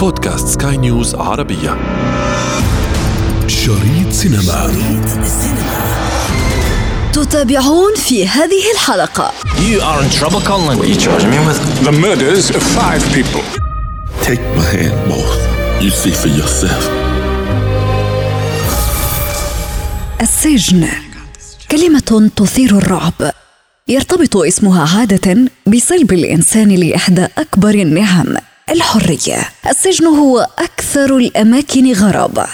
بودكاست سكاي نيوز عربية شريط سينما شريط تتابعون في هذه الحلقة You are in trouble, Colin. What are you charging me with? The murders of five people. Take my hand, both. You see for yourself. السجن كلمة تثير الرعب يرتبط اسمها عادة بصلب الإنسان لإحدى أكبر النعم الحرية. السجن هو أكثر الأماكن غرابة.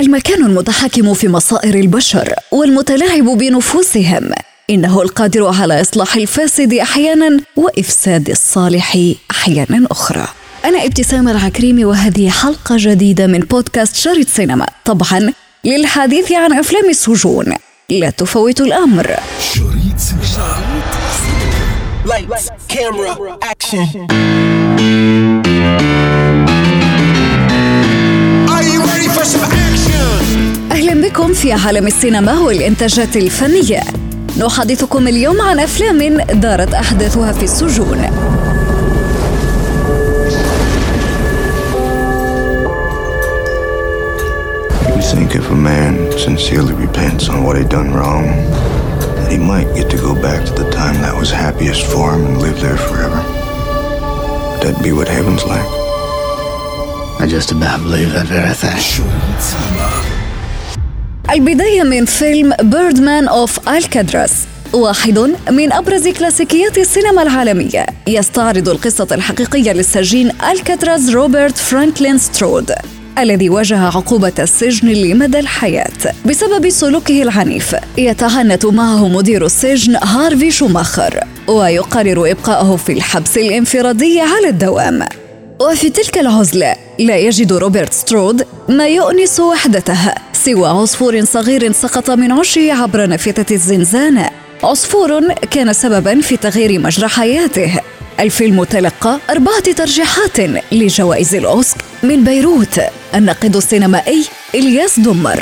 المكان المتحكم في مصائر البشر والمتلاعب بنفوسهم. إنه القادر على إصلاح الفاسد أحيانا وإفساد الصالح أحيانا أخرى. أنا ابتسام العكريمي وهذه حلقة جديدة من بودكاست شريط سينما. طبعا للحديث عن أفلام السجون. لا تفوتوا الأمر. شريط سينما. Lights, camera, action. في عالم السينما والإنتاجات الفنية نحدثكم اليوم عن أفلام دارت أحداثها في السجون You think if a man sincerely repents on what he done wrong, that he might get to go back to the time that was happiest for him and live there forever? Would that be what heaven's like? I just about believe that very thing. البداية من فيلم Birdman of Alcatraz واحد من أبرز كلاسيكيات السينما العالمية يستعرض القصة الحقيقية لسجين ألكاتراز روبرت فرانكلين سترود الذي واجه عقوبة السجن لمدى الحياة. بسبب سلوكه العنيف يتعنت معه مدير السجن هارفي شوماخر ويقرر إبقاءه في الحبس الانفرادي على الدوام. وفي تلك العزلة لا يجد روبرت سترود ما يؤنس وحدته. سوى عصفور صغير سقط من عشه عبر نافذة الزنزانة عصفور كان سببا في تغيير مجرى حياته. الفيلم تلقى أربعة ترشيحات لجوائز الأوسك من بيروت. الناقد السينمائي إلياس دمر.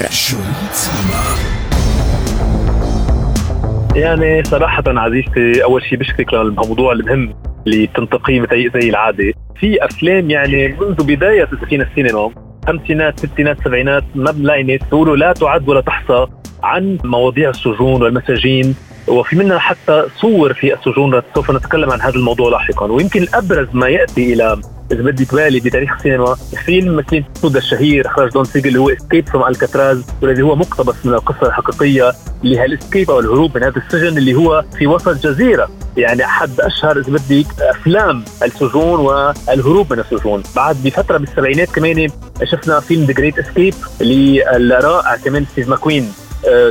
يعني صراحة عزيزتي أول شيء بشكرك للموضوع المهم اللي بتنتقيه زي العادة. في أفلام يعني منذ بداية فينا السينما خمسينات ستينات سبعينات بنلاقي تقولوا لا تعد ولا تحصى عن مواضيع السجون والمساجين وفي منها حتى صور في السجون سوف نتكلم عن هذا الموضوع لاحقا. ويمكن أبرز ما يأتي إلى إذا بدك بالي بتاريخ السينما فيلم مثل سودا الشهير اخرج دون سيجل اللي هو Escape from Alcatraz والذي هو مقتبس من القصة الحقيقية اللي هي ال escape أو الهروب من هذا السجن اللي هو في وسط جزيرة. يعني أحد أشهر إذا بدك أفلام السجون والهروب من السجون. بعد بفترة بالسبعينات كمان شفنا فيلم The Great Escape للرائع كمان ستيف ماكوين.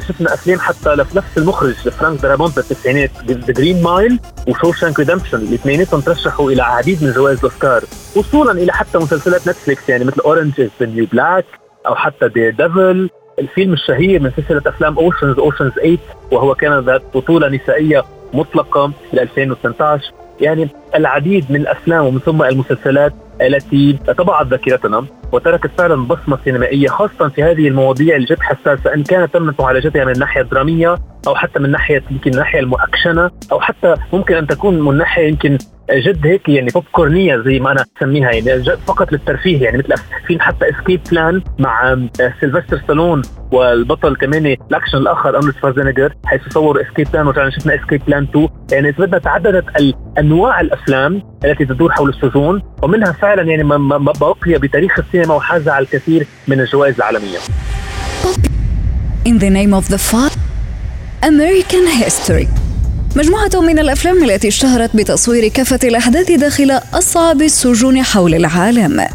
شفنا افلام حتى لنفس المخرج فرانك دارابونت بالتسعينات The Green Mile و Shawshank Redemption الاثنيناتهم ترشحوا إلى عديد من جوائز الأوسكار وصولا إلى حتى مسلسلات نتفليكس يعني مثل Orange Is the New Black أو حتى Daredevil الفيلم الشهير من سلسلة أفلام Ocean's Ocean's 8 وهو كان ذات بطولة نسائية مطلقة ل 2018 يعني العديد من الأفلام ومن ثم المسلسلات التي طبعت ذاكرتنا. وتركت فعلا بصمة سينمائية خاصه في هذه المواضيع الجد حساسه إن كانت تم معالجتها من الناحيه الدراميه أو حتى من ناحية يمكن الناحيه المؤكشنة أو حتى ممكن أن تكون من ناحية يمكن جد هيك يعني pop corn يه زي ما أنا اسميها يعني فقط للترفيه يعني مثل فيلم حتى Escape Plan مع سيلفستر ستالون والبطل كمان الأكشن الآخر ارنولد شوارزنيجر حيث صوروا Escape Plan وفعلا شفنا Escape Plan 2 يعني إذا بدنا تعددت أنواع الأفلام التي تدور حول السجون ومنها فعلا يعني ما بقي بتاريخ السينما وحاز على الكثير من الجوائز العالمية. In the name of the American History. مجموعة من الأفلام التي اشتهرت بتصوير كافة الأحداث داخل أصعب السجون حول العالم.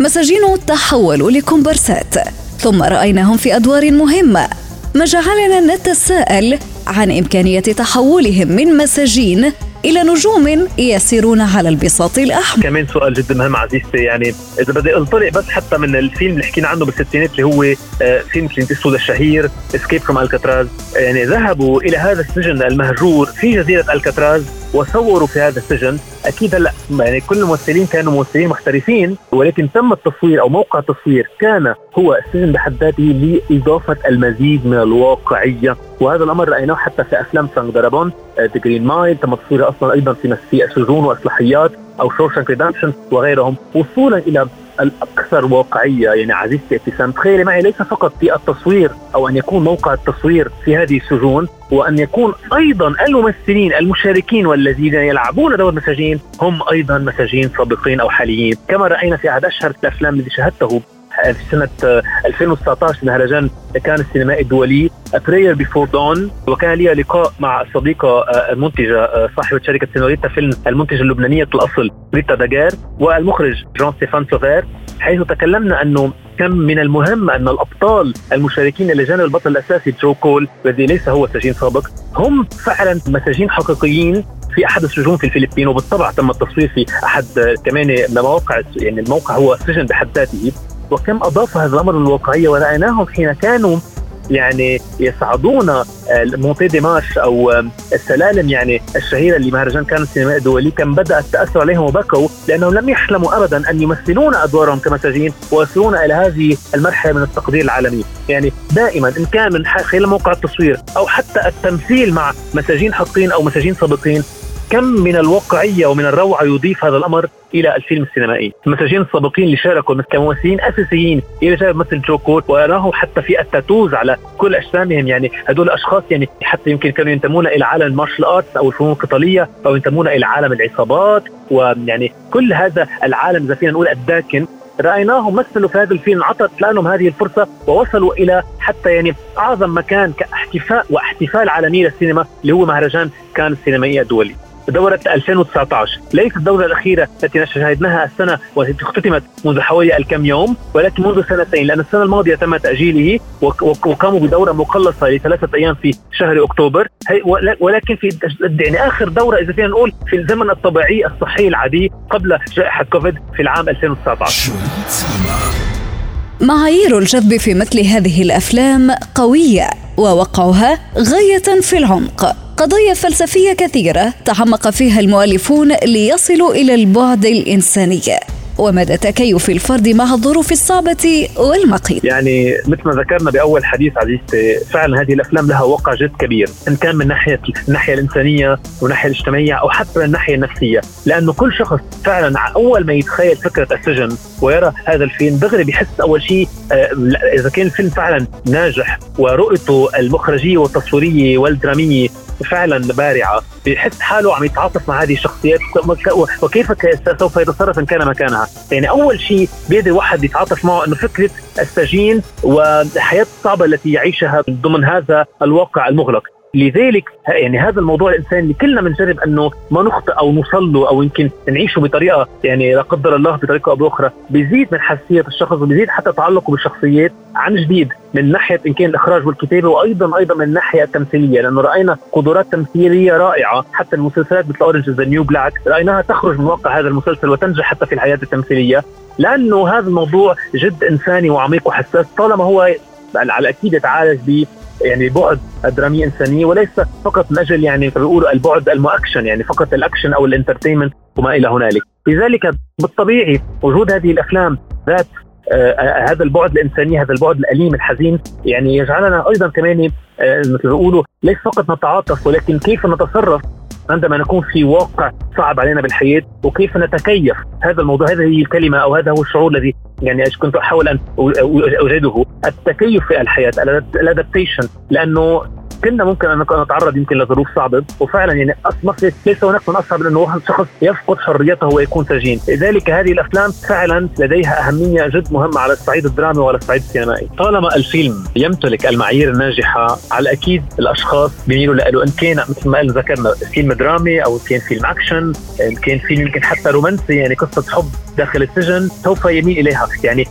مساجين تحولوا لكومبارسات ثم رأيناهم في أدوار مهمة. ما جعلنا نتساءل عن إمكانية تحولهم من مساجين إلى نجوم يسيرون على البساط الأحمر. كمان سؤال جدا مهم عزيزتي يعني إذا بدي انطلق بس حتى من الفيلم اللي حكينا عنه بالستينات اللي هو آه، فيلم كلينت ايستوود الشهير Escape from Alcatraz يعني ذهبوا إلى هذا السجن المهجور في جزيرة ألكاتراز. وصوروا في هذا السجن. أكيد هلأ يعني كل الممثلين كانوا ممثلين محترفين ولكن تم التصوير أو موقع التصوير كان هو السجن بحد ذاته لإضافة المزيد من الواقعية. وهذا الأمر رأيناه حتى في أفلام فرانك دارابونت The Green Mile تم تصويرها أصلا أيضا في في السجون وإصلاحيات أو Shawshank Redemption وغيرهم. وصولا إلى الأكثر واقعية يعني عزيزتي ابتسام تخيلي معي ليس فقط في التصوير أو أن يكون موقع التصوير في هذه السجون وأن يكون أيضا الممثلين المشاركين والذين يلعبون دور مساجين هم أيضا مساجين سابقين أو حاليين. كما رأينا في أحد أشهر الأفلام الذي شاهدته في سنة 2019 مهرجان كان السينمائي الدولي. Prayer Before Dawn وكان لي لقاء مع الصديقة آه، المنتجة آه، صاحبة شركة سينوريتا Films المنتجة اللبنانية الأصل ريتا داغر والمخرج جون ستيفان سوفير. حيث تكلمنا أنه كم من المهم أن الأبطال المشاركين إلى جانب البطل الأساسي جو كول الذي ليس هو سجين سابق هم فعلا مساجين حقيقيين في أحد السجون في الفلبين. وبالطبع تم التصوير في أحد كمان مواقع يعني الموقع هو سجن بحد ذاته. وكم أضاف هذا الأمر للواقعية ورأيناهم حين كانوا يعني يصعدون montée des marches أو السلالم يعني الشهيرة لمهرجان كان السينمائي الدولي كم بدأ التأثر عليهم وبكوا لأنهم لم يحلموا ابدا أن يمثلون أدوارهم كمساجين ويصلون إلى هذه المرحلة من التقدير العالمي، يعني دائما إن كان من خلال موقع التصوير أو حتى التمثيل مع مساجين حقيقيين أو مساجين سابقين كم من الواقعية ومن الروعة يضيف هذا الأمر إلى الفيلم السينمائي، المساجين السابقين اللي شاركوا كممثلين أساسيين إلى جانب مثل جو كول ورأيناه حتى في ال tattoos على كل أجسامهم. يعني هدول الأشخاص يعني حتى يمكن كانوا ينتمون إلى عالم ال martial arts أو الفنون القتالية أو ينتمون إلى عالم العصابات. ويعني كل هذا العالم إذا فينا نقول الداكن رأيناهم مثلوا في هذا الفيلم عطت لهم هذه الفرصة ووصلوا إلى حتى يعني أعظم مكان كاحتفاء واحتفال عالمي للسينما اللي هو مهرجان كان السينمائي الدولي دورة 2019 ليست الدورة الأخيرة التي شاهدناها السنة والتي اختتمت منذ حوالي الكم يوم ولكن منذ سنتين لأن السنة الماضية تم تأجيله وقاموا بدورة مقلصة لثلاثة أيام في شهر أكتوبر. ولكن في يعني آخر دورة إذا فينا نقول في الزمن الطبيعي الصحي العادي قبل جائحة كوفيد في العام 2019 معايير الجذب في مثل هذه الأفلام قوية ووقعها غاية في العمق. قضايا فلسفية كثيرة تعمق فيها المؤلفون ليصلوا إلى البعد الإنساني. ومدى تكيف الفرد مع الظروف الصعبة والمقيت يعني مثل ما ذكرنا بأول حديث عزيزتي فعلا هذه الأفلام لها وقع جد كبير إن كان من ناحية الناحية الإنسانية والناحية الاجتماعية أو حتى من الناحية النفسية لأنه كل شخص فعلا أول ما يتخيل فكرة السجن ويرى هذا الفيلم دغري بيحس أول شيء آه، إذا كان الفيلم فعلا ناجح ورؤيته المخرجية والتصويرية والدرامية فعلا بارعة بيحس حاله عم يتعاطف مع هذه الشخصيات وكيف سوف يتصرف إن كان مكانها. يعني أول شيء بيقدر الواحد يتعاطف معه إنه فكرة السجين والحياة الصعبة التي يعيشها ضمن هذا الواقع المغلق. لذلك يعني هذا الموضوع الانساني اللي كلنا بنجرب أنه ما نخطئ أو نوصل له أو يمكن نعيشه بطريقة يعني لا قدر الله بطريقة أو بأخرى. بيزيد من حساسية الشخص وبيزيد حتى تعلقه بالشخصيات عن جديد من ناحية إن كان الإخراج والكتابة وأيضا أيضا من الناحية التمثيلية لأنه رأينا قدرات تمثيلية رائعة. حتى المسلسلات مثل Orange the New Black رأيناها تخرج من واقع هذا المسلسل وتنجح حتى في الحياة التمثيلية. لأنه هذا الموضوع جد إنساني وعميق وحساس طالما هو على الأكيد يتعالج يعني بعد درامي انسانيه وليس فقط من أجل يعني بيقولوا البعد المؤكشن يعني فقط الأكشن أو ال entertainment وما إلى هنالك. لذلك بالطبيعي وجود هذه الأفلام ذات آه هذا البعد الإنساني هذا البعد الأليم الحزين يعني يجعلنا أيضا كمان آه مثل بيقولوا ليس فقط نتعاطف ولكن كيف نتصرف عندما نكون في واقع صعب علينا بالحياة وكيف نتكيف؟ هذا الموضوع هذه هي الكلمة أو هذا هو الشعور الذي يعني كنت أحاول أن اجده التكيف في الحياة ال adaptation لأنه كنا ممكن أن نتعرض يمكن لظروف صعبة وفعلا يعني ليس هناك من أصعب إنه واحد شخص يفقد حريته ويكون سجين، لذلك هذه الأفلام فعلا لديها أهمية جد مهمة على الصعيد الدرامي وعلى الصعيد السينمائي، طالما الفيلم يمتلك المعايير الناجحة على الأكيد الأشخاص بيميلوا له إن كان مثل ما ذكرنا فيلم درامي أو كان فيلم أكشن، إن كان فيلم يمكن حتى رومانسي يعني قصة حب داخل السجن سوف يميل إليها، يعني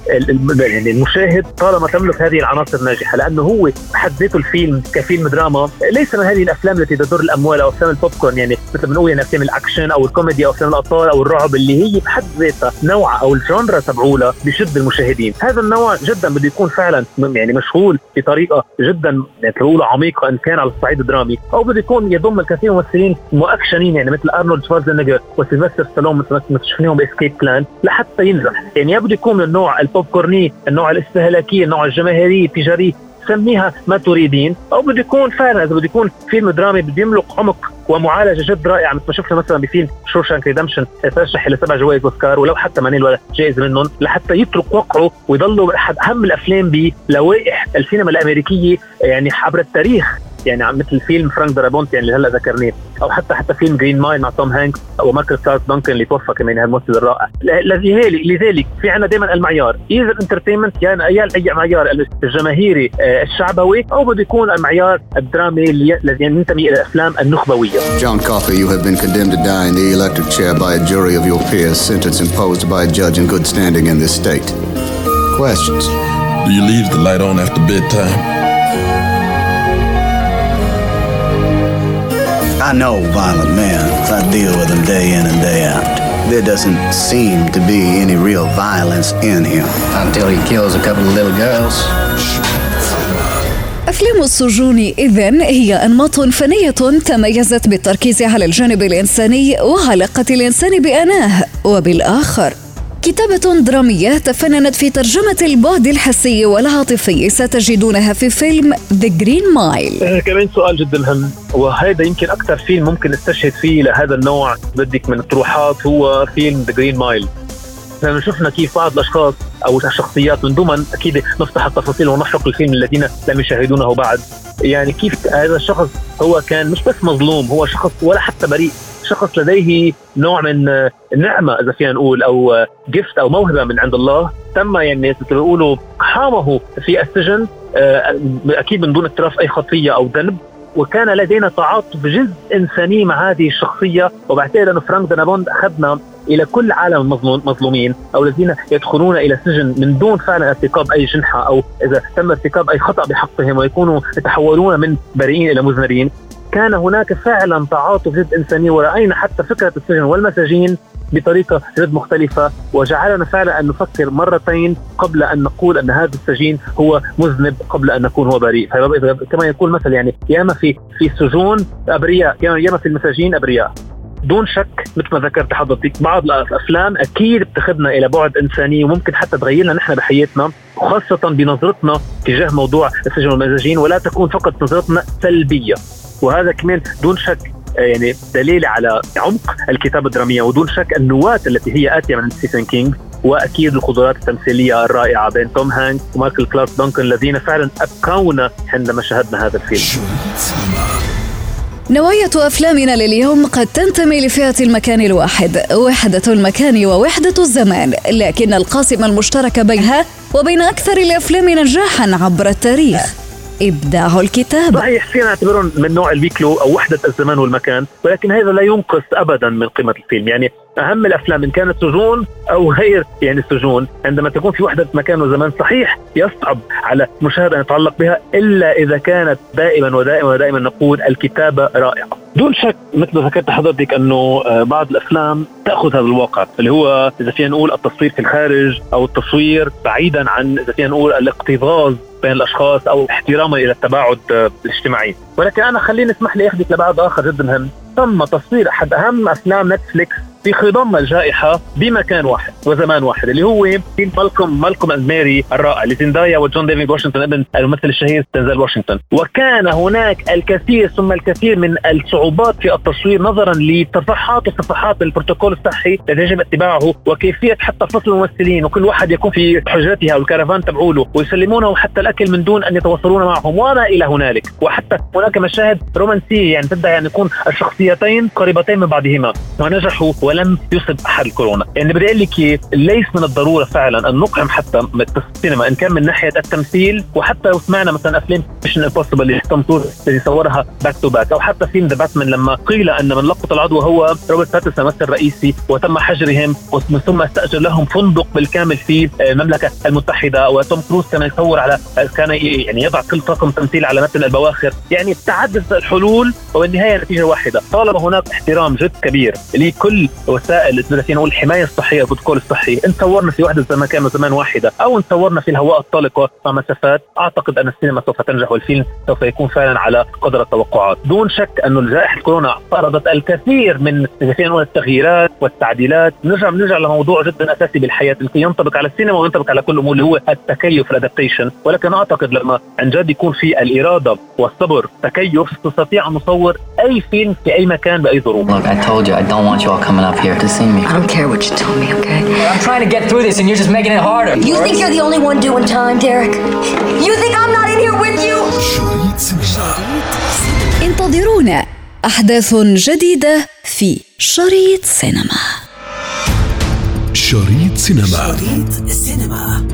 يعني المشاهد طالما تملك هذه العناصر الناجحة لأنه هو بحد ذاته الفيلم كفيلم دراما ليس من هذه الأفلام التي تدر الأموال أو أفلام ال pop corn يعني مثل ما بنقول يعني أفلام الأكشن أو الكوميدي أو أفلام الابطال أو الرعب اللي هي بحد ذاتها نوع أو ال genre تبعولها بشد المشاهدين. هذا النوع جدا بده يكون فعلا يعني مشغول بطريقة جدا يعني عميقة إن كان على الصعيد الدرامي. أو بده يكون يضم الكثير من الممثلين مؤكشنين يعني مثل أرنولد شوارزنيجر وسيلفستر ستالون مثل ما شفناهم ب Escape Plan لحتى ينجح. يعني بده يكون من النوع ال pop corn ي النوع الاستهلاكي النوع الجماهيري التجاري. سميها ما تريدين. أو بده يكون فعلا إذا بده يكون فيلم درامي بده يملك عمق ومعالجة جد رائعة مثل ما شفنا مثلا بفيلم شوشانك ريدمبشن ترشح إلى سبع جوائز أوسكار ولو حتى ما ولا جائزة منهم لحتى يترك وقعه ويضلوا أحد أهم الأفلام بلوائح السينما الأمريكية يعني عبر التاريخ. يعني مثل فيلم فرانك درابونت يعني اللي هلا ذكرناه أو حتى حتى فيلم جرين مايل مع توم هانكس أو مايكل كلارك دانكن اللي توفى كمان هالممثل الرائع. لذلك في عندنا دائما المعيار. إذا ال entertainment يعني يا أي معيار الجماهيري آه، الشعبوي أو بده يكون المعيار الدرامي الذي ينتمي إلى الأفلام النخبوية. John Coffey you have been condemned to die in the electric chair by a jury of your peers sentence imposed by a judge in good standing in this state. Questions? Do you leave the light on after bedtime? I know violent men. I deal with them day in and day out. There doesn't seem to be any real violence in him. Until he kills a couple of little girls. أفلام السجون إذن هي أنماط فنية تميزت بالتركيز على الجانب الإنساني وعلاقة الإنسان بأناه وبالآخر كتابة درامية تفننت في ترجمة البعد الحسي والعاطفي ستجدونها في فيلم ذا جرين مايل كمان سؤال جدا مهم. وهذا يمكن أكثر فيلم ممكن استشهد فيه لهذا النوع. بدك من الطروحات هو فيلم ذا جرين مايل لأنه شفنا كيف بعض الأشخاص أو الشخصيات من دون أكيد نفتح التفاصيل ونحرق الفيلم الذين لم يشاهدونه بعد. يعني كيف هذا الشخص هو كان مش بس مظلوم هو شخص ولا حتى بريء. شخص لديه نوع من نعمة إذا فينا نقول أو جفت أو موهبة من عند الله. تم يعني بيقولوا حامه في السجن آه، أكيد من دون اقتراف أي خطية أو ذنب. وكان لدينا تعاطف جزء إنساني مع هذه الشخصية. وبعتقد أنه فرانك دانابوند أخذنا إلى كل عالم المظلومين أو الذين يدخلون إلى السجن من دون فعلا ارتكاب أي جنحة أو إذا تم ارتكاب أي خطأ بحقهم ويكونوا يتحولون من بريئين إلى مذنبين كان هناك فعلا تعاطف جد انساني ورأينا حتى فكرة السجن والمساجين بطريقة جد مختلفة وجعلنا فعلا أن نفكر مرتين قبل أن نقول أن هذا السجين هو مذنب قبل أن نكون هو بريء. كما يقول مثل يعني ياما في في السجون أبرياء ياما في المساجين أبرياء. دون شك مثل ما ذكرت حضرتك بعض الأفلام أكيد بتاخذنا إلى بعد إنساني وممكن حتى تغيرنا نحن بحياتنا وخاصة بنظرتنا تجاه موضوع السجن والمساجين ولا تكون فقط نظرتنا سلبية. وهذا كمان دون شك آه، يعني دليل على عمق الكتابه الدرامية ودون شك النواة التي هي آتية من ستيفن كينج وأكيد القدرات التمثيلية الرائعة بين توم هانكس ومايكل كلارك دونكن الذين فعلا أبقونا عندما شاهدنا هذا الفيلم. نوعية أفلامنا لليوم قد تنتمي لفئة المكان الواحد وحدة المكان ووحدة الزمان لكن القاسم المشترك بينها وبين أكثر الأفلام نجاحا عبر التاريخ إبداع الكتابة صحيح فينا نعتبرهم من نوع البيكلو أو وحدة الزمان والمكان ولكن هذا لا ينقص أبدا من قيمة الفيلم. يعني أهم الأفلام إن كانت سجون أو غير يعني السجون عندما تكون في وحدة مكان وزمان صحيح يصعب على المشاهد أن يتعلق بها إلا إذا كانت دائما ودائما ودائما نقول الكتابة رائعة. دون شك مثل ما ذكرت حضرتك أنه آه، بعض الأفلام تأخذ هذا الواقع اللي هو إذا فينا نقول التصوير في الخارج أو التصوير بعيدا عن إذا فينا نقول الاقتباس بين الأشخاص أو احتراما إلى التباعد آه، الاجتماعي. ولكن أنا خليني اسمح لي أخذك لبعد آخر جدا مهم تم تصوير أحد أهم أفلام نتفليكس في خضم الجائحة بمكان واحد وزمان واحد اللي هو مالكوم مالكوم اند ماري الرائع لزندايا وجون ديفيد واشنطن ابن الممثل الشهير دينزل واشنطن. وكان هناك الكثير ثم الكثير من الصعوبات في التصوير نظرا لصفحات وصفحات البروتوكول الصحي الذي يجب اتباعه وكيفية حتى فصل الممثلين وكل واحد يكون في حجرتها والكرفان تبعوله ويسلمونه حتى الأكل من دون أن يتواصلون معهم وما إلى هنالك. وحتى هناك مشاهد رومانسية يعني تدعي ان يكون الشخصيتين قريبتين من بعضهما. ونجحوا ولم يصب أحد الكورونا. يعني بدي أقول لك ليس من الضرورة فعلا أن نقحم حتى السينما إن كان من ناحية التمثيل وحتى لو سمعنا مثلا أفلام ميشن امبوسيبل توم الذي صورها back to back أو حتى فيلم ذا باتمان لما قيل أن من لقط العدوى هو روبرت باتنسون ممثل رئيسي وتم حجرهم ومن ثم استأجر لهم فندق بالكامل في المملكة المتحدة. وتوم كروز كان يصور على كان يعني يضع كل طاقم تمثيل على متن البواخر. يعني تعدد الحلول وبالنهاية نتيجة واحدة. طالما هناك احترام جد كبير لكل وسائل نقول الحمايه الصحية البروتوكول الصحي. ان صورنا في وحده زمان كان زمان واحدة. أو ان صورنا في الهواء الطلق مع مسافات أعتقد أن السينما سوف تنجح والفيلم سوف يكون فعلا على قدر التوقعات. دون شك انه جائحة كورونا فرضت الكثير من التغييرات والتعديلات. نرجع نرجع لموضوع جدا أساسي بالحياة. اللي ينطبق على السينما وينطبق على كل الأمور اللي هو التكيف الادابتيشن ولكن أعتقد لما عن جد يكون في الإرادة والصبر تكيف تستطيع أن نصور أي فيلم في أي مكان بأي ظروف. Look, I told you I don't want you all coming up here to see me. I don't care what you tell me, okay? I'm trying to get through this and you're just making it harder. You think you're the only one doing time, Derek? You think I'm not in here with you? شريط سينما انتظرونا أحداث جديدة في شريط سينما شريط سينما شريط سينما